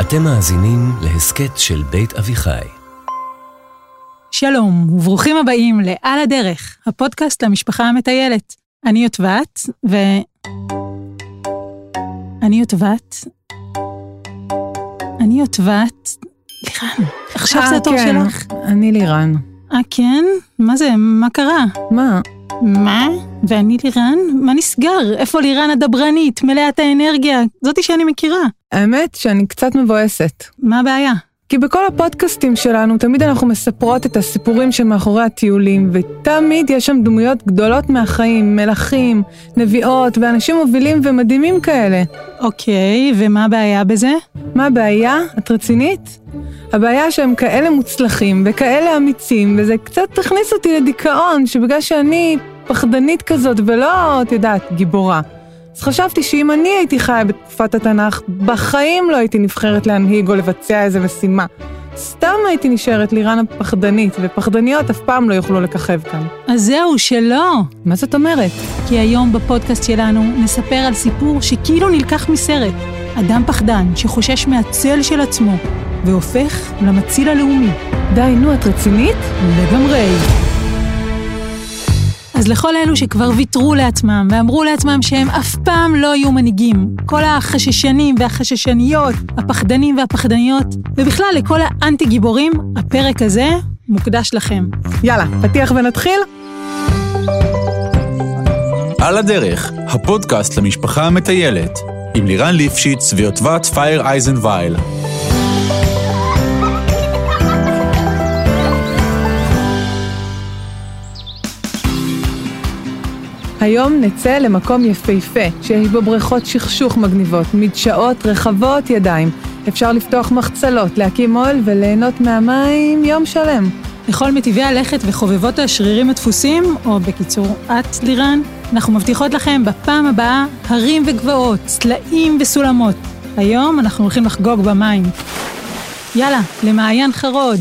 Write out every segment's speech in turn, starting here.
אתם מאזינים להסכת של בית אביחי. שלום, וברוכים הבאים ל"על הדרך", הפודקאסט למשפחה המטיילת. אני יוטבת, ו... אני יוטבת. אני יוטבת. לירן, עכשיו זה התור כן, שלך. אני לירן. אה, כן? מה זה? מה קרה? מה? מה? ואני לירן? מה נסגר? איפה לירן הדברנית, מלאת האנרגיה? זאתי שאני מכירה. האמת שאני קצת מבואסת. מה הבעיה? כי בכל הפודקאסטים שלנו תמיד אנחנו מספרות את הסיפורים שמאחורי הטיולים, ותמיד יש שם דמויות גדולות מהחיים, מלכים, נביאות ואנשים מובילים ומדהימים כאלה. אוקיי, ומה הבעיה בזה? מה הבעיה? את רצינית? הבעיה שהם כאלה מוצלחים וכאלה אמיצים, וזה קצת הכניס אותי לדיכאון, שבגלל שאני פחדנית כזאת ולא, את יודעת, גיבורה. אז חשבתי שאם אני הייתי חיה בתקופת התנ"ך, בחיים לא הייתי נבחרת להנהיג או לבצע איזה משימה. סתם הייתי נשארת לירן הפחדנית, ופחדניות אף פעם לא יוכלו לככב כאן. אז זהו, שלא. מה זאת אומרת? כי היום בפודקאסט שלנו נספר על סיפור שכאילו נלקח מסרט. אדם פחדן שחושש מהצל של עצמו, והופך למציל הלאומי. די, נו, את רצינית? לגמרי. אז לכל אלו שכבר ויתרו לעצמם ואמרו לעצמם שהם אף פעם לא יהיו מנהיגים, כל החששנים והחששניות, הפחדנים והפחדניות, ובכלל לכל האנטי גיבורים, הפרק הזה מוקדש לכם. יאללה, פתיח ונתחיל? על הדרך, הפודקאסט למשפחה המטיילת, עם לירן ליפשיץ ויוטבת פייר אייזנווייל. היום נצא למקום יפהפה, שיש בו בריכות שכשוך מגניבות, מדשאות רחבות ידיים. אפשר לפתוח מחצלות, להקים אוהל וליהנות מהמים יום שלם. לכל מטבעי הלכת וחובבות השרירים הדפוסים, או בקיצור, את, לירן, אנחנו מבטיחות לכם בפעם הבאה הרים וגבעות, צלעים וסולמות. היום אנחנו הולכים לחגוג במים. יאללה, למעיין חרוד.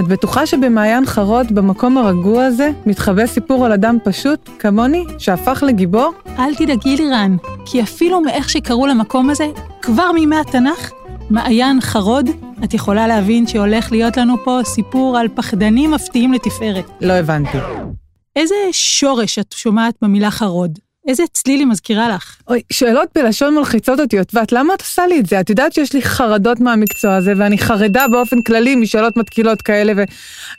את בטוחה שבמעיין חרוד, במקום הרגוע הזה, מתחבא סיפור על אדם פשוט, כמוני, שהפך לגיבור? אל תדאגי לירן, כי אפילו מאיך שקראו למקום הזה, כבר מימי התנ"ך, מעיין חרוד, את יכולה להבין שהולך להיות לנו פה סיפור על פחדנים מפתיעים לתפארת. לא הבנתי. איזה שורש את שומעת במילה חרוד? איזה צליל היא מזכירה לך? אוי, שאלות בלשון מלחיצות אותי, ואת למה את עושה לי את זה? את יודעת שיש לי חרדות מהמקצוע הזה, ואני חרדה באופן כללי משאלות מתקילות כאלה, ואני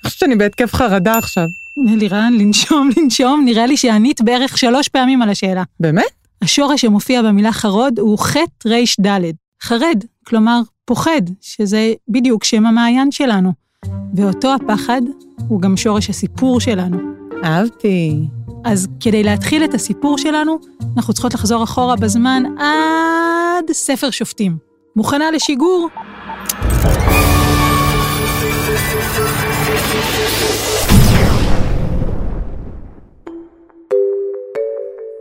חושבת שאני בהתקף חרדה עכשיו. לירן, לנשום, לנשום, נראה לי שענית בערך שלוש פעמים על השאלה. באמת? השורש שמופיע במילה חרוד הוא חטא רד', חרד, כלומר פוחד, שזה בדיוק שם המעיין שלנו. ואותו הפחד הוא גם שורש הסיפור שלנו. אהבתי. אז כדי להתחיל את הסיפור שלנו, אנחנו צריכות לחזור אחורה בזמן עד ספר שופטים. מוכנה לשיגור?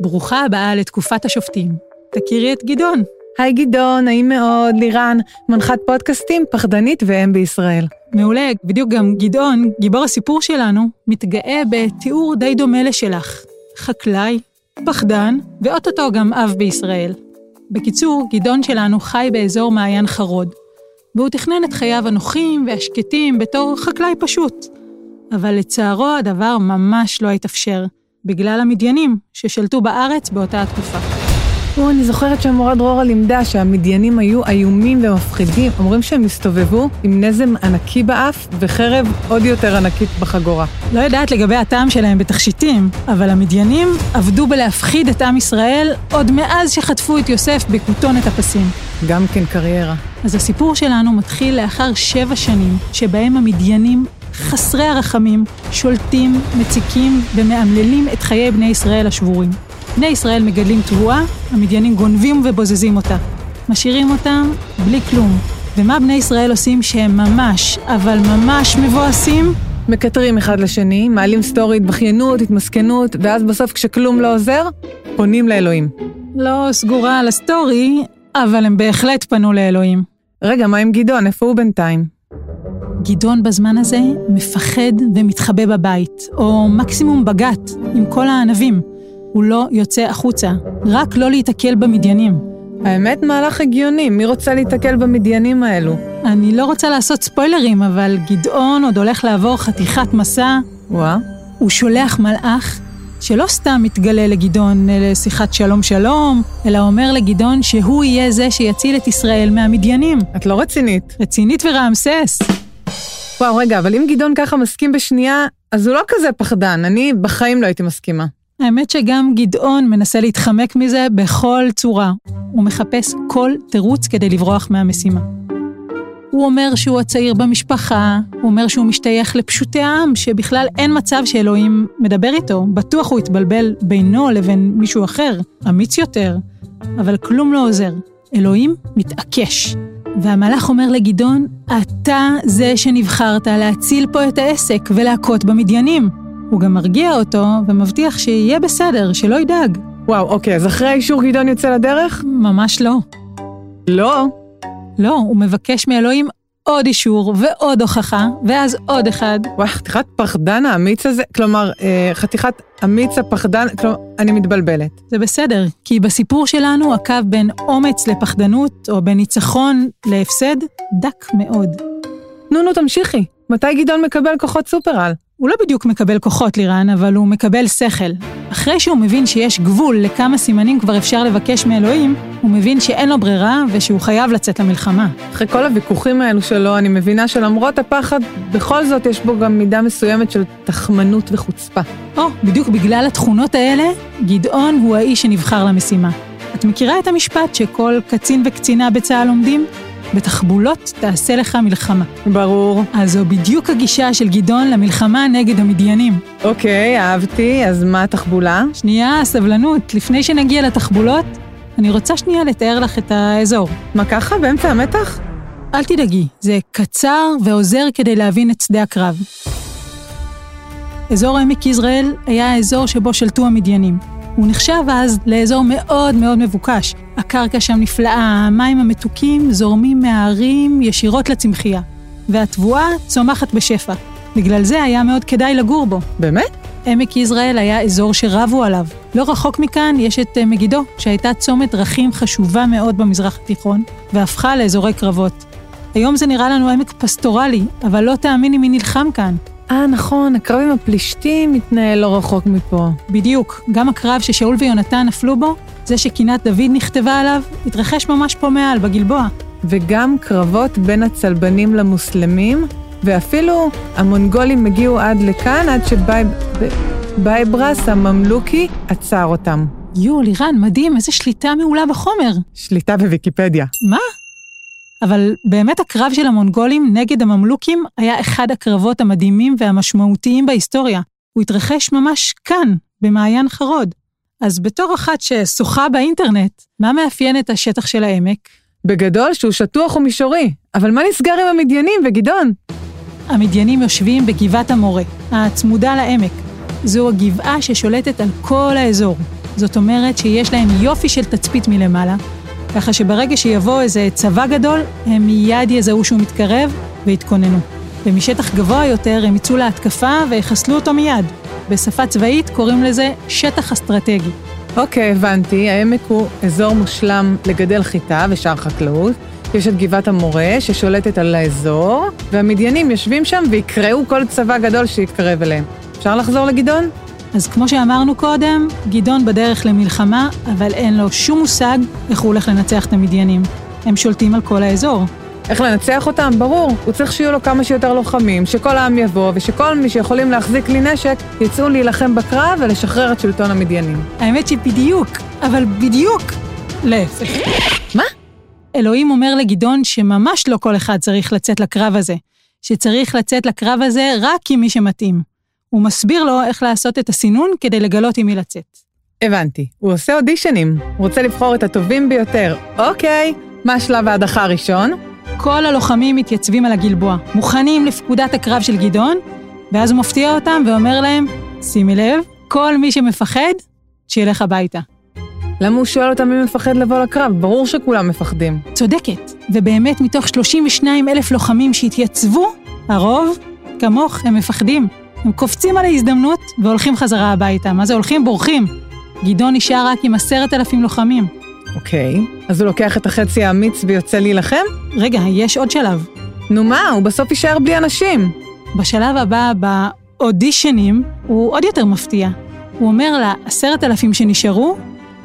ברוכה הבאה לתקופת השופטים. תכירי את גדעון. היי גדעון, נעים מאוד, לירן, מנחת פודקאסטים, פחדנית ואם בישראל. מעולה, בדיוק גם גדעון, גיבור הסיפור שלנו, מתגאה בתיאור די דומה לשלך. חקלאי, פחדן, ואו-טו-טו גם אב בישראל. בקיצור, גדעון שלנו חי באזור מעיין חרוד, והוא תכנן את חייו הנוחים והשקטים בתור חקלאי פשוט. אבל לצערו הדבר ממש לא התאפשר, בגלל המדיינים ששלטו בארץ באותה התקופה. או, אני זוכרת שהמורה דרורה לימדה שהמדיינים היו איומים ומפחידים. אומרים שהם הסתובבו עם נזם ענקי באף וחרב עוד יותר ענקית בחגורה. לא יודעת לגבי הטעם שלהם בתכשיטים, אבל המדיינים עבדו בלהפחיד את עם ישראל עוד מאז שחטפו את יוסף בכותונת הפסים. גם כן קריירה. אז הסיפור שלנו מתחיל לאחר שבע שנים, שבהם המדיינים, חסרי הרחמים, שולטים, מציקים ומאמללים את חיי בני ישראל השבורים. בני ישראל מגדלים תבואה, המדיינים גונבים ובוזזים אותה. משאירים אותם בלי כלום. ומה בני ישראל עושים שהם ממש, אבל ממש מבואסים? מקטרים אחד לשני, מעלים סטורי, התבכיינות, התמסכנות, ואז בסוף כשכלום לא עוזר, פונים לאלוהים. לא סגורה על הסטורי, אבל הם בהחלט פנו לאלוהים. רגע, מה עם גדעון? איפה הוא בינתיים? גדעון בזמן הזה מפחד ומתחבא בבית, או מקסימום בגת, עם כל הענבים. הוא לא יוצא החוצה, רק לא להיתקל במדיינים. האמת, מהלך הגיוני, מי רוצה להיתקל במדיינים האלו? אני לא רוצה לעשות ספוילרים, אבל גדעון עוד הולך לעבור חתיכת מסע. וואה. הוא שולח מלאך שלא סתם מתגלה לגדעון לשיחת שלום שלום, אלא אומר לגדעון שהוא יהיה זה שיציל את ישראל מהמדיינים. את לא רצינית. רצינית ורעמסס. וואו, רגע, אבל אם גדעון ככה מסכים בשנייה, אז הוא לא כזה פחדן, אני בחיים לא הייתי מסכימה. האמת שגם גדעון מנסה להתחמק מזה בכל צורה. הוא מחפש כל תירוץ כדי לברוח מהמשימה. הוא אומר שהוא הצעיר במשפחה, הוא אומר שהוא משתייך לפשוטי העם, שבכלל אין מצב שאלוהים מדבר איתו. בטוח הוא יתבלבל בינו לבין מישהו אחר, אמיץ יותר, אבל כלום לא עוזר. אלוהים מתעקש. והמלאך אומר לגדעון, אתה זה שנבחרת להציל פה את העסק ולהכות במדיינים. הוא גם מרגיע אותו ומבטיח שיהיה בסדר, שלא ידאג. וואו, אוקיי, אז אחרי האישור גדעון יוצא לדרך? ממש לא. לא. לא, הוא מבקש מאלוהים עוד אישור ועוד הוכחה, ואז עוד אחד. וואי, חתיכת פחדן האמיץ הזה, כלומר, אה, חתיכת אמיץ הפחדן, כלומר, אני מתבלבלת. זה בסדר, כי בסיפור שלנו הקו בין אומץ לפחדנות, או בין ניצחון להפסד, דק מאוד. נו, נו, תמשיכי. מתי גדעון מקבל כוחות סופר-על? הוא לא בדיוק מקבל כוחות, לירן, אבל הוא מקבל שכל. אחרי שהוא מבין שיש גבול לכמה סימנים כבר אפשר לבקש מאלוהים, הוא מבין שאין לו ברירה ושהוא חייב לצאת למלחמה. אחרי כל הוויכוחים האלו שלו, אני מבינה שלמרות הפחד, בכל זאת יש בו גם מידה מסוימת של תחמנות וחוצפה. או, בדיוק בגלל התכונות האלה, גדעון הוא האיש שנבחר למשימה. את מכירה את המשפט שכל קצין וקצינה בצה"ל לומדים? בתחבולות תעשה לך מלחמה. ברור. אז זו בדיוק הגישה של גדעון למלחמה נגד המדיינים. אוקיי, אהבתי, אז מה התחבולה? שנייה, סבלנות. לפני שנגיע לתחבולות, אני רוצה שנייה לתאר לך את האזור. מה ככה? באמצע המתח? אל תדאגי, זה קצר ועוזר כדי להבין את שדה הקרב. אזור עמק יזרעאל היה האזור שבו שלטו המדיינים. הוא נחשב אז לאזור מאוד מאוד מבוקש. הקרקע שם נפלאה, המים המתוקים זורמים מההרים ישירות לצמחייה, והתבואה צומחת בשפע. בגלל זה היה מאוד כדאי לגור בו. באמת? עמק יזרעאל היה אזור שרבו עליו. לא רחוק מכאן יש את אה, מגידו, שהייתה צומת דרכים חשובה מאוד במזרח התיכון, והפכה לאזורי קרבות. היום זה נראה לנו עמק פסטורלי, אבל לא תאמיני מי נלחם כאן. אה, נכון, הקרב עם הפלישתים מתנהל לא רחוק מפה. בדיוק, גם הקרב ששאול ויונתן נפלו בו, זה שקינת דוד נכתבה עליו, התרחש ממש פה מעל, בגלבוע. וגם קרבות בין הצלבנים למוסלמים, ואפילו המונגולים הגיעו עד לכאן, עד שבייברס הממלוכי עצר אותם. יואו, לירן, מדהים, איזה שליטה מעולה בחומר. שליטה בוויקיפדיה. מה? אבל באמת הקרב של המונגולים נגד הממלוכים היה אחד הקרבות המדהימים והמשמעותיים בהיסטוריה. הוא התרחש ממש כאן, במעיין חרוד. אז בתור אחת ששוחה באינטרנט, מה מאפיין את השטח של העמק? בגדול שהוא שטוח ומישורי, אבל מה נסגר עם המדיינים וגדעון? המדיינים יושבים בגבעת המורה, הצמודה לעמק. זו הגבעה ששולטת על כל האזור. זאת אומרת שיש להם יופי של תצפית מלמעלה, ככה שברגע שיבוא איזה צבא גדול, הם מיד יזהו שהוא מתקרב ויתכוננו. ומשטח גבוה יותר הם יצאו להתקפה ויחסלו אותו מיד. בשפה צבאית קוראים לזה שטח אסטרטגי. אוקיי, הבנתי. העמק הוא אזור מושלם לגדל חיטה ושאר חקלאות. יש את גבעת המורה ששולטת על האזור, והמדיינים יושבים שם ויקראו כל צבא גדול שיתקרב אליהם. אפשר לחזור לגדעון? אז כמו שאמרנו קודם, גדעון בדרך למלחמה, אבל אין לו שום מושג איך הוא הולך לנצח את המדיינים. הם שולטים על כל האזור. איך לנצח אותם? ברור. הוא צריך שיהיו לו כמה שיותר לוחמים, שכל העם יבוא, ושכל מי שיכולים להחזיק כלי נשק, יצאו להילחם בקרב ולשחרר את שלטון המדיינים. האמת שבדיוק, אבל בדיוק להפך. מה? אלוהים אומר לגדעון שממש לא כל אחד צריך לצאת לקרב הזה, שצריך לצאת לקרב הזה רק עם מי שמתאים. הוא מסביר לו איך לעשות את הסינון כדי לגלות עם מי לצאת. הבנתי. הוא עושה אודישנים. הוא רוצה לבחור את הטובים ביותר. אוקיי, מה שלב ההדחה הראשון? כל הלוחמים מתייצבים על הגלבוע, מוכנים לפקודת הקרב של גדעון, ואז הוא מפתיע אותם ואומר להם, שימי לב, כל מי שמפחד, שילך הביתה. למה הוא שואל אותם מי מפחד לבוא לקרב? ברור שכולם מפחדים. צודקת, ובאמת מתוך 32 אלף לוחמים שהתייצבו, הרוב, כמוך, הם מפחדים. הם קופצים על ההזדמנות והולכים חזרה הביתה. מה זה הולכים? בורחים. גדעון נשאר רק עם עשרת אלפים לוחמים. אוקיי, אז הוא לוקח את החצי האמיץ ויוצא להילחם? רגע, יש עוד שלב. נו מה, הוא בסוף יישאר בלי אנשים. בשלב הבא, באודישנים, הוא עוד יותר מפתיע. הוא אומר לעשרת אלפים שנשארו,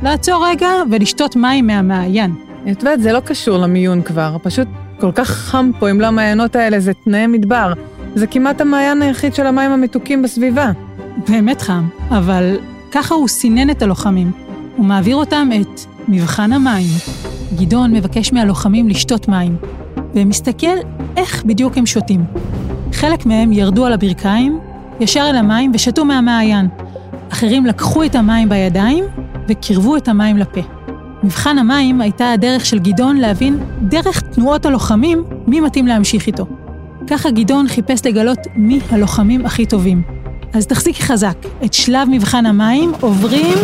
לעצור רגע ולשתות מים מהמעיין. את יודעת, זה לא קשור למיון כבר, פשוט כל כך חם פה, אם לא המעיינות האלה, זה תנאי מדבר. זה כמעט המעיין היחיד של המים המתוקים בסביבה. באמת חם, אבל ככה הוא סינן את הלוחמים. הוא מעביר אותם את מבחן המים. גדעון מבקש מהלוחמים לשתות מים, ומסתכל איך בדיוק הם שותים. חלק מהם ירדו על הברכיים, ישר אל המים ושתו מהמעיין. אחרים לקחו את המים בידיים וקירבו את המים לפה. מבחן המים הייתה הדרך של גדעון להבין, דרך תנועות הלוחמים, מי מתאים להמשיך איתו. ככה גדעון חיפש לגלות מי הלוחמים הכי טובים. אז תחזיקי חזק, את שלב מבחן המים עוברים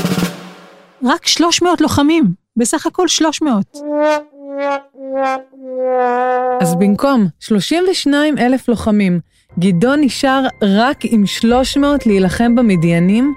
רק 300 לוחמים, בסך הכל 300. אז במקום 32 אלף לוחמים, גדעון נשאר רק עם 300 להילחם במדיינים?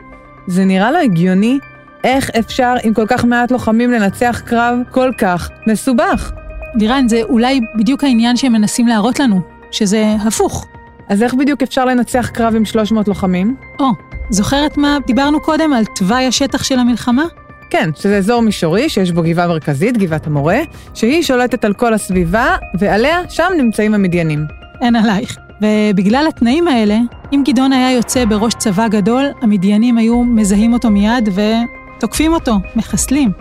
זה נראה לו הגיוני? איך אפשר עם כל כך מעט לוחמים לנצח קרב כל כך מסובך? לירן, זה אולי בדיוק העניין שהם מנסים להראות לנו, שזה הפוך. אז איך בדיוק אפשר לנצח קרב עם 300 לוחמים? או, זוכרת מה דיברנו קודם על תוואי השטח של המלחמה? כן, שזה אזור מישורי שיש בו גבעה מרכזית, גבעת המורה, שהיא שולטת על כל הסביבה, ועליה, שם נמצאים המדיינים. אין עלייך. ובגלל התנאים האלה, אם גדעון היה יוצא בראש צבא גדול, המדיינים היו מזהים אותו מיד ותוקפים אותו, מחסלים.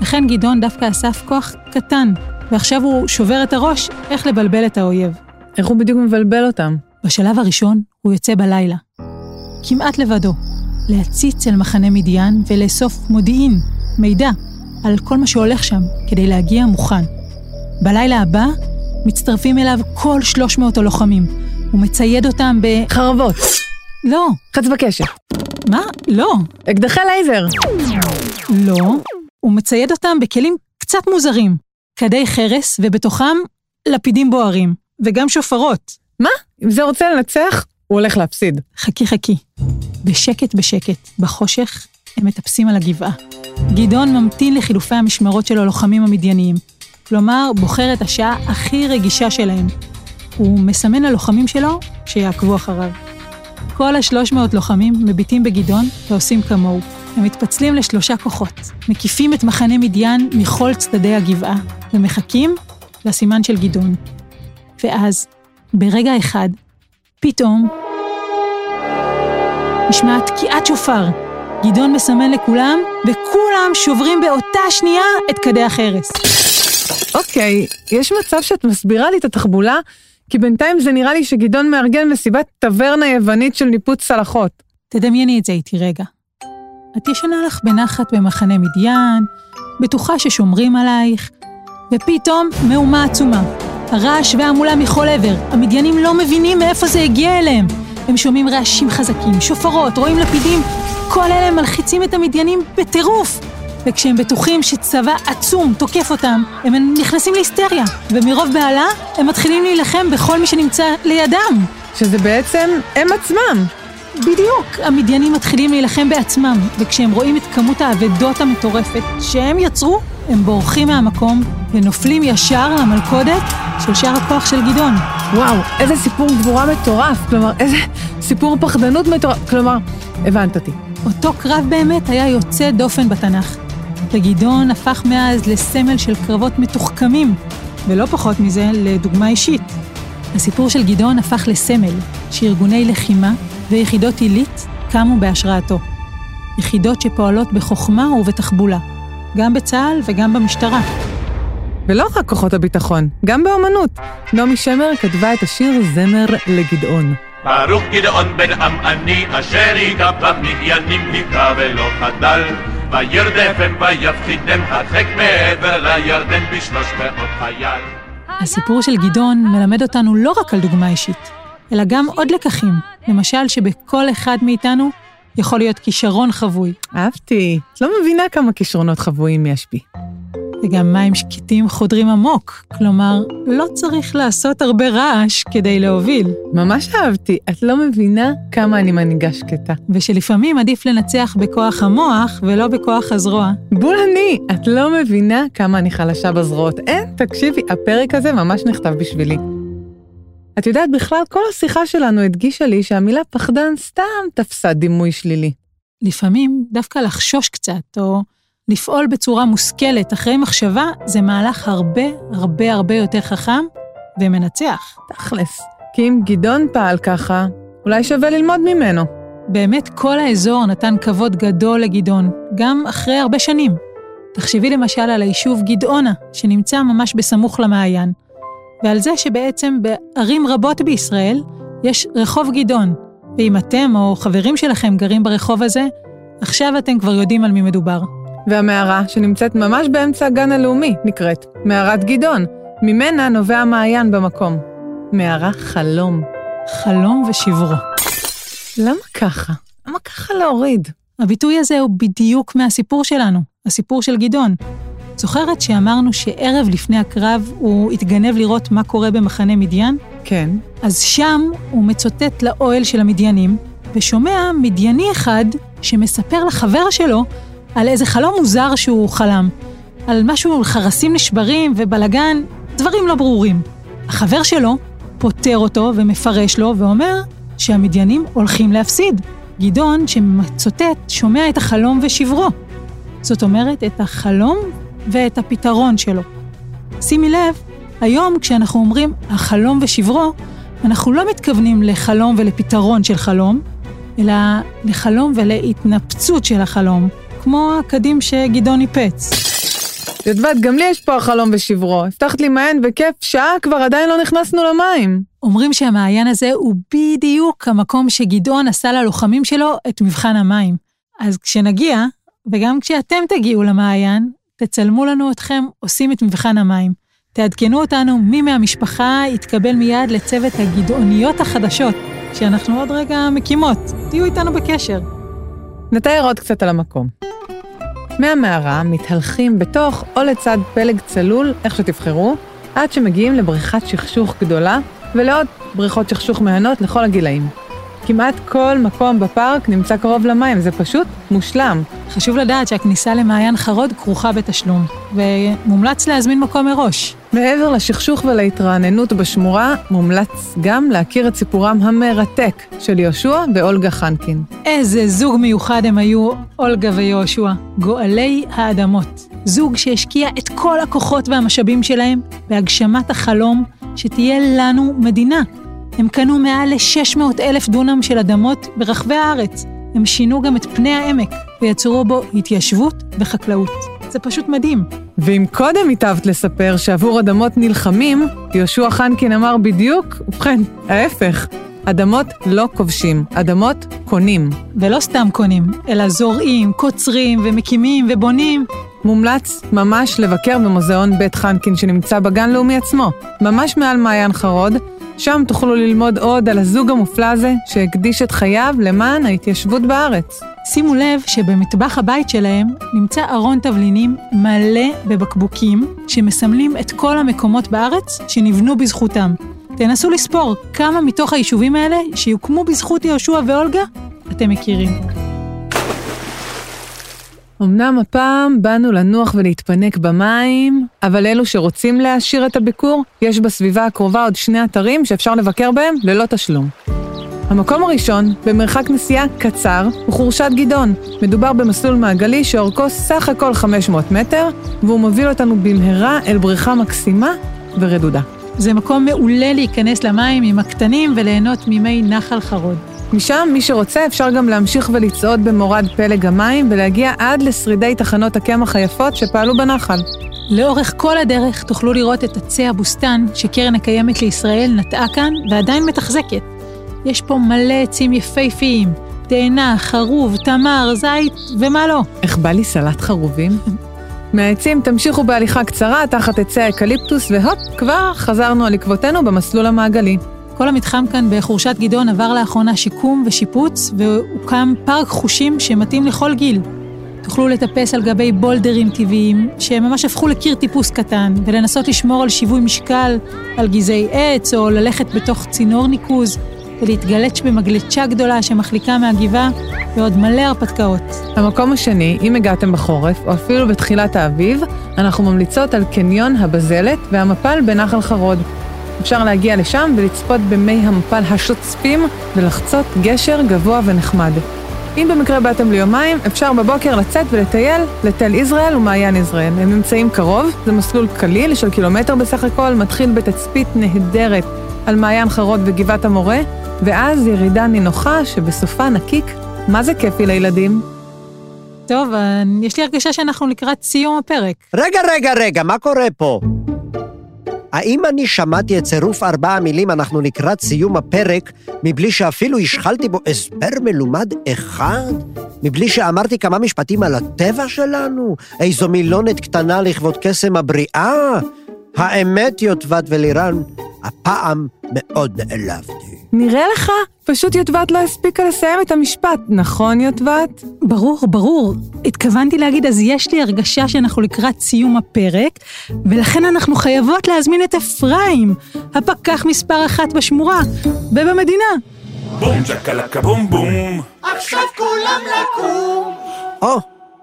לכן גדעון דווקא אסף כוח קטן, ועכשיו הוא שובר את הראש איך לבלבל את האויב. איך הוא בדיוק מבלבל אותם? בשלב הראשון הוא יוצא בלילה, כמעט לבדו, להציץ אל מחנה מדיין ולאסוף מודיעין, מידע, על כל מה שהולך שם, כדי להגיע מוכן. בלילה הבא מצטרפים אליו כל 300 הלוחמים. הוא מצייד אותם ב... חרבות. לא. חץ בקשת. מה? לא. אקדחי לייזר. לא. הוא מצייד אותם בכלים קצת מוזרים. כדי חרס, ובתוכם לפידים בוערים. וגם שופרות. מה? אם זה רוצה לנצח, הוא הולך להפסיד. חכי חכי. בשקט בשקט, בחושך, הם מטפסים על הגבעה. גדעון ממתין לחילופי המשמרות של הלוחמים המדייניים. כלומר, בוחר את השעה הכי רגישה שלהם. הוא מסמן ללוחמים שלו שיעקבו אחריו. כל השלוש מאות לוחמים מביטים בגדעון ועושים כמוהו. הם מתפצלים לשלושה כוחות, מקיפים את מחנה מדיין מכל צדדי הגבעה, ומחכים לסימן של גדעון. ואז, ברגע אחד, פתאום נשמעת תקיעת שופר. גדעון מסמן לכולם, וכולם שוברים באותה שנייה את כדי החרס. אוקיי, יש מצב שאת מסבירה לי את התחבולה? כי בינתיים זה נראה לי שגדעון מארגן מסיבת טברנה יוונית של ניפוץ צלחות. תדמייני את זה איתי רגע. את ישנה לך בנחת במחנה מדיין, בטוחה ששומרים עלייך, ופתאום מהומה עצומה. הרעש וההמולה מכל עבר, המדיינים לא מבינים מאיפה זה הגיע אליהם. הם שומעים רעשים חזקים, שופרות, רואים לפידים, כל אלה מלחיצים את המדיינים בטירוף. וכשהם בטוחים שצבא עצום תוקף אותם, הם נכנסים להיסטריה, ומרוב בהלה הם מתחילים להילחם בכל מי שנמצא לידם. שזה בעצם הם עצמם. בדיוק, המדיינים מתחילים להילחם בעצמם, וכשהם רואים את כמות האבדות המטורפת שהם יצרו, הם בורחים מהמקום ונופלים ישר למלכודת של שאר הכוח של גדעון. וואו, איזה סיפור גבורה מטורף, כלומר, איזה סיפור פחדנות מטורף, כלומר, הבנת אותי. אותו קרב באמת היה יוצא דופן בתנ"ך. וגדעון הפך מאז לסמל של קרבות מתוחכמים, ולא פחות מזה, לדוגמה אישית. הסיפור של גדעון הפך לסמל, שארגוני לחימה ויחידות עילית קמו בהשראתו. יחידות שפועלות בחוכמה ובתחבולה, גם בצה"ל וגם במשטרה. ולא רק כוחות הביטחון, גם באומנות. נעמי שמר כתבה את השיר זמר לגדעון. ברוך גדעון בן עם אני, אשר היכה במדיינים היכה ולא חדל. וירדפם ויפחידם הרחק מעבר לירדן בשלוש מאות חייל. הסיפור של גדעון מלמד אותנו לא רק על דוגמה אישית, אלא גם עוד לקחים. למשל שבכל אחד מאיתנו יכול להיות כישרון חבוי. אהבתי. את לא מבינה כמה כישרונות חבויים יש בי. וגם מים שקטים חודרים עמוק, כלומר, לא צריך לעשות הרבה רעש כדי להוביל, ממש אהבתי, את לא מבינה כמה אני מנהיגה שקטה. ושלפעמים עדיף לנצח בכוח המוח ולא בכוח הזרוע. בול אני, את לא מבינה כמה אני חלשה בזרועות. אין, תקשיבי, הפרק הזה ממש נכתב בשבילי. את יודעת, בכלל כל השיחה שלנו הדגישה לי שהמילה פחדן סתם תפסה דימוי שלילי. לפעמים דווקא לחשוש קצת, או לפעול בצורה מושכלת אחרי מחשבה, זה מהלך הרבה הרבה הרבה יותר חכם ומנצח. תכלס. כי אם גדעון פעל ככה, אולי שווה ללמוד ממנו. באמת כל האזור נתן כבוד גדול לגדעון, גם אחרי הרבה שנים. תחשבי למשל על היישוב גדעונה, שנמצא ממש בסמוך למעיין, ועל זה שבעצם בערים רבות בישראל יש רחוב גדעון, ואם אתם או חברים שלכם גרים ברחוב הזה, עכשיו אתם כבר יודעים על מי מדובר. והמערה, שנמצאת ממש באמצע הגן הלאומי, נקראת מערת גדעון. ממנה נובע המעיין במקום. מערה חלום. חלום ושברו. למה ככה? למה ככה להוריד? הביטוי הזה הוא בדיוק מהסיפור שלנו, הסיפור של גדעון. זוכרת שאמרנו שערב לפני הקרב הוא התגנב לראות מה קורה במחנה מדיין? כן. אז שם הוא מצוטט לאוהל של המדיינים, ושומע מדייני אחד שמספר לחבר שלו על איזה חלום מוזר שהוא חלם. על משהו, חרסים נשברים ובלגן, דברים לא ברורים. החבר שלו פוטר אותו ומפרש לו ואומר שהמדיינים הולכים להפסיד. גדעון, שמצוטט, שומע את החלום ושברו. זאת אומרת, את החלום ואת הפתרון שלו. שימי לב, היום כשאנחנו אומרים החלום ושברו, אנחנו לא מתכוונים לחלום ולפתרון של חלום, אלא לחלום ולהתנפצות של החלום, כמו הקדים שגדעון ניפץ. יודעת, גם לי יש פה החלום ושברו. הבטחת לי מעיין בכיף, שעה כבר עדיין לא נכנסנו למים. אומרים שהמעיין הזה הוא בדיוק המקום שגדעון עשה ללוחמים שלו את מבחן המים. אז כשנגיע, וגם כשאתם תגיעו למעיין, תצלמו לנו אתכם עושים את מבחן המים. תעדכנו אותנו מי מהמשפחה יתקבל מיד לצוות הגדעוניות החדשות, שאנחנו עוד רגע מקימות. תהיו איתנו בקשר. נתאר עוד קצת על המקום. מהמערה מתהלכים בתוך או לצד פלג צלול, איך שתבחרו, עד שמגיעים לבריכת שכשוך גדולה ולעוד בריכות שכשוך מהנות לכל הגילאים. כמעט כל מקום בפארק נמצא קרוב למים, זה פשוט מושלם. חשוב לדעת שהכניסה למעיין חרוד כרוכה בתשלום, ומומלץ להזמין מקום מראש. מעבר לשכשוך ולהתרעננות בשמורה, מומלץ גם להכיר את סיפורם המרתק של יהושע ואולגה חנקין. איזה זוג מיוחד הם היו, אולגה ויהושע, גואלי האדמות. זוג שהשקיע את כל הכוחות והמשאבים שלהם בהגשמת החלום שתהיה לנו מדינה. הם קנו מעל ל-600 אלף דונם של אדמות ברחבי הארץ. הם שינו גם את פני העמק ויצרו בו התיישבות וחקלאות. זה פשוט מדהים. ואם קודם היטבת לספר שעבור אדמות נלחמים, יהושע חנקין אמר בדיוק, ובכן, ההפך. אדמות לא כובשים, אדמות קונים. ולא סתם קונים, אלא זורעים, קוצרים ומקימים ובונים. מומלץ ממש לבקר במוזיאון בית חנקין שנמצא בגן לאומי עצמו, ממש מעל מעיין חרוד, שם תוכלו ללמוד עוד על הזוג המופלא הזה שהקדיש את חייו למען ההתיישבות בארץ. שימו לב שבמטבח הבית שלהם נמצא ארון תבלינים מלא בבקבוקים שמסמלים את כל המקומות בארץ שנבנו בזכותם. תנסו לספור כמה מתוך היישובים האלה שיוקמו בזכות יהושע ואולגה אתם מכירים. אמנם הפעם באנו לנוח ולהתפנק במים, אבל אלו שרוצים להעשיר את הביקור, יש בסביבה הקרובה עוד שני אתרים שאפשר לבקר בהם ללא תשלום. המקום הראשון, במרחק נסיעה קצר, הוא חורשת גדעון. מדובר במסלול מעגלי שאורכו סך הכל 500 מטר, והוא מוביל אותנו במהרה אל בריכה מקסימה ורדודה. זה מקום מעולה להיכנס למים עם הקטנים וליהנות ממי נחל חרוד. משם, מי שרוצה, אפשר גם להמשיך ולצעוד במורד פלג המים ולהגיע עד לשרידי תחנות הקמח היפות שפעלו בנחל. לאורך כל הדרך תוכלו לראות את עצי הבוסתן שקרן הקיימת לישראל נטעה כאן ועדיין מתחזקת. יש פה מלא עצים יפהפיים, תאנה, חרוב, תמר, זית ומה לא. איך בא לי סלט חרובים? מהעצים תמשיכו בהליכה קצרה תחת עצי האקליפטוס, והופ, כבר חזרנו על עקבותינו במסלול המעגלי. כל המתחם כאן בחורשת גדעון עבר לאחרונה שיקום ושיפוץ, והוקם פארק חושים שמתאים לכל גיל. תוכלו לטפס על גבי בולדרים טבעיים, ממש הפכו לקיר טיפוס קטן, ולנסות לשמור על שיווי משקל, על גזעי עץ, או ללכת בתוך צינור ניקוז, ולהתגלץ' במגלצ'ה גדולה שמחליקה מהגבעה, ועוד מלא הרפתקאות. המקום השני, אם הגעתם בחורף, או אפילו בתחילת האביב, אנחנו ממליצות על קניון הבזלת והמפל בנחל חרוד. אפשר להגיע לשם ולצפות במי המפל השוצפים ולחצות גשר גבוה ונחמד. אם במקרה באתם ליומיים, אפשר בבוקר לצאת ולטייל לתל יזרעאל ומעיין יזרעאל. הם נמצאים קרוב, זה מסלול קליל של קילומטר בסך הכל, מתחיל בתצפית נהדרת על מעיין חרוד וגבעת המורה, ואז ירידה נינוחה שבסופה נקיק, מה זה כיפי לילדים? טוב, אה, יש לי הרגשה שאנחנו לקראת סיום הפרק. רגע, רגע, רגע, מה קורה פה? האם אני שמעתי את צירוף ארבע המילים "אנחנו לקראת סיום הפרק" מבלי שאפילו השחלתי בו הסבר מלומד אחד? מבלי שאמרתי כמה משפטים על הטבע שלנו? איזו מילונת קטנה לכבוד קסם הבריאה? האמת, יוטבת ולירן, הפעם מאוד נעלבתי. נראה לך? פשוט יוטבת לא הספיקה לסיים את המשפט, נכון יוטבת? ברור, ברור. התכוונתי להגיד, אז יש לי הרגשה שאנחנו לקראת סיום הפרק, ולכן אנחנו חייבות להזמין את אפרים, הפקח מספר אחת בשמורה, ובמדינה. בום צ'קלקה בום בום. או,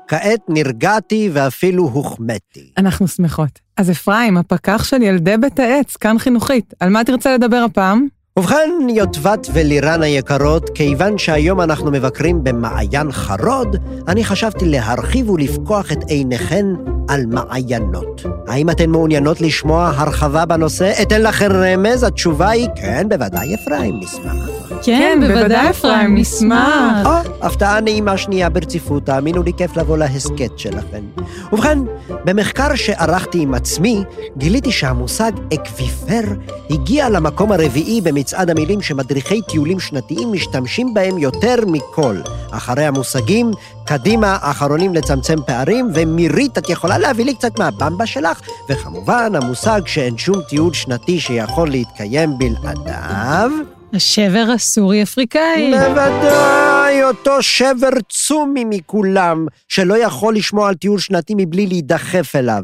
כעת נרגעתי ואפילו הוחמאתי. אנחנו שמחות. אז אפרים, הפקח של ילדי בית העץ, כאן חינוכית, על מה תרצה לדבר הפעם? ובכן, יוטבת ולירן היקרות, כיוון שהיום אנחנו מבקרים במעיין חרוד, אני חשבתי להרחיב ולפקוח את עיניכן על מעיינות. האם אתן מעוניינות לשמוע הרחבה בנושא? אתן לכם רמז, התשובה היא כן, בוודאי, אפרים, נשמח. כן, בוודאי אפרים, נשמח. או, הפתעה נעימה שנייה ברציפות, תאמינו לי, כיף לבוא להסכת שלכם. ובכן, במחקר שערכתי עם עצמי, גיליתי שהמושג אקוויפר הגיע למקום הרביעי במצעד המילים שמדריכי טיולים שנתיים משתמשים בהם יותר מכל. אחרי המושגים, קדימה, אחרונים לצמצם פערים, ומירית, את יכולה להביא לי קצת מהבמבה שלך? וכמובן, המושג שאין שום טיול שנתי שיכול להתקיים בלעדיו. השבר הסורי-אפריקאי. בוודאי, אותו שבר צומי מכולם, שלא יכול לשמוע על טיול שנתי מבלי להידחף אליו.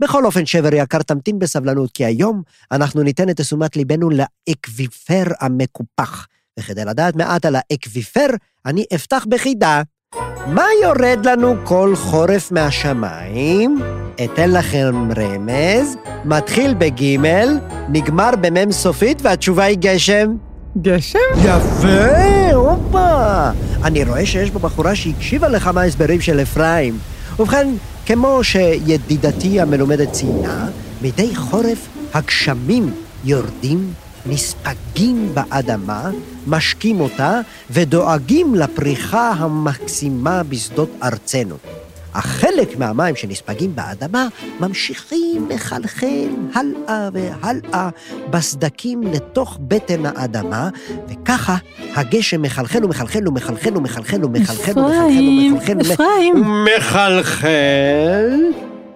בכל אופן, שבר יקר, תמתין בסבלנות, כי היום אנחנו ניתן את תשומת ליבנו לאקוויפר המקופח. וכדי לדעת מעט על האקוויפר, אני אפתח בחידה. מה יורד לנו כל חורף מהשמיים? אתן לכם רמז, מתחיל בגימל, נגמר במם סופית, והתשובה היא גשם. גשם? יפה, הופה. אני רואה שיש פה בחורה שהקשיבה לכמה הסברים של אפרים. ובכן, כמו שידידתי המלומדת ציינה, מדי חורף הגשמים יורדים, נספגים באדמה, משקים אותה ודואגים לפריחה המקסימה בשדות ארצנו. אך חלק מהמים שנספגים באדמה ממשיכים לחלחל הלאה והלאה בסדקים לתוך בטן האדמה, וככה הגשם מחלחל ומחלחל ומחלחל ומחלחל ומחלחל אפרים, ומחלחל ומחלחל אפרים, ומחלחל.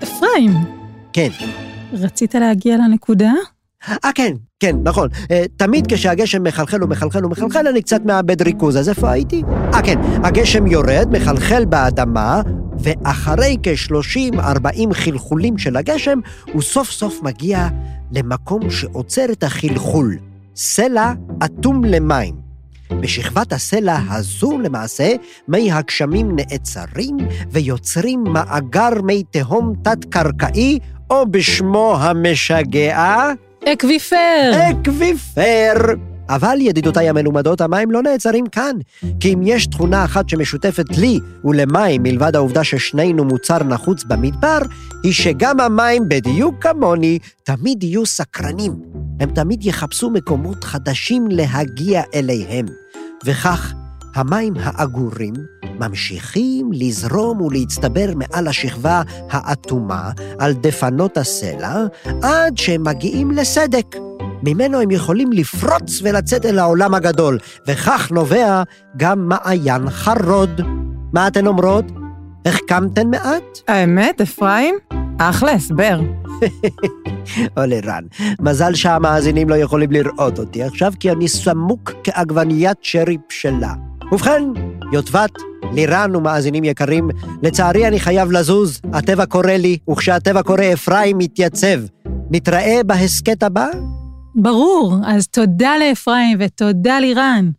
אפרים, כן. רצית להגיע לנקודה? אה, כן, כן, נכון. אה, תמיד כשהגשם מחלחל ומחלחל ומחלחל, אני קצת מאבד ריכוז. אז איפה הייתי? אה, כן, הגשם יורד, מחלחל באדמה, ואחרי כ-30-40 חלחולים של הגשם, הוא סוף סוף מגיע למקום שעוצר את החלחול. סלע אטום למים. בשכבת הסלע הזו למעשה, מי הגשמים נעצרים ויוצרים מאגר מי תהום תת-קרקעי, או בשמו המשגע, אקוויפר! אקוויפר. אבל ידידותיי המלומדות, המים לא נעצרים כאן. כי אם יש תכונה אחת שמשותפת לי ולמים, מלבד העובדה ששנינו מוצר נחוץ במדבר, היא שגם המים, בדיוק כמוני, תמיד יהיו סקרנים. הם תמיד יחפשו מקומות חדשים להגיע אליהם. וכך, המים האגורים ממשיכים לזרום ולהצטבר מעל השכבה האטומה, על דפנות הסלע, עד שהם מגיעים לסדק. ממנו הם יכולים לפרוץ ולצאת אל העולם הגדול, וכך נובע גם מעיין חרוד. מה אתן אומרות? החכמתן מעט? האמת, אפרים? אחלה הסבר. או לרן, מזל שהמאזינים לא יכולים לראות אותי עכשיו, כי אני סמוק כעגבניית שרי בשלה. ובכן, יוטבת לירן ומאזינים יקרים, לצערי אני חייב לזוז, הטבע קורא לי, וכשהטבע קורא אפרים מתייצב. נתראה בהסכת הבא? ברור, אז תודה לאפרים ותודה לירן.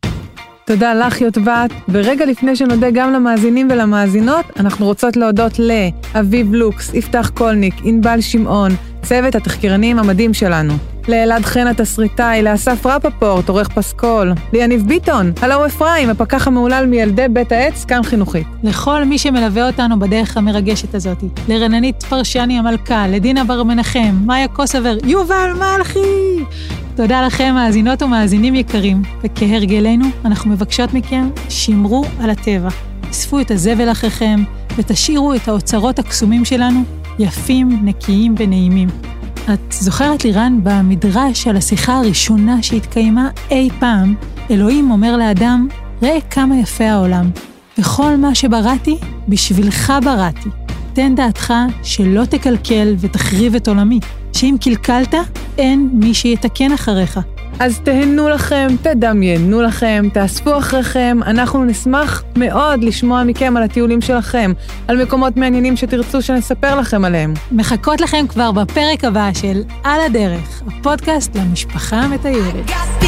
תודה לך, יוטבת. ורגע לפני שנודה גם למאזינים ולמאזינות, אנחנו רוצות להודות לאביב לוקס, יפתח קולניק, ענבל שמעון, צוות התחקירנים המדהים שלנו. לאלעד חן התסריטאי, לאסף רפפורט, עורך פסקול, ליניב ביטון, הלו אפרים, הפקח המהולל מילדי בית העץ, כאן חינוכית. לכל מי שמלווה אותנו בדרך המרגשת הזאת, לרננית פרשני המלכה, לדינה בר מנחם, מאיה קוסובר, יובל מלכי! תודה לכם, מאזינות ומאזינים יקרים, וכהרגלנו, אנחנו מבקשות מכם, שמרו על הטבע. אספו את הזבל אחריכם, ותשאירו את האוצרות הקסומים שלנו יפים, נקיים ונעימים. את זוכרת, לירן, במדרש על השיחה הראשונה שהתקיימה אי פעם, אלוהים אומר לאדם, ראה כמה יפה העולם. וכל מה שבראתי, בשבילך בראתי. תן דעתך שלא תקלקל ותחריב את עולמי, שאם קלקלת, אין מי שיתקן אחריך. אז תהנו לכם, תדמיינו לכם, תאספו אחריכם, אנחנו נשמח מאוד לשמוע מכם על הטיולים שלכם, על מקומות מעניינים שתרצו שנספר לכם עליהם. מחכות לכם כבר בפרק הבא של על הדרך, הפודקאסט למשפחה המטיילת.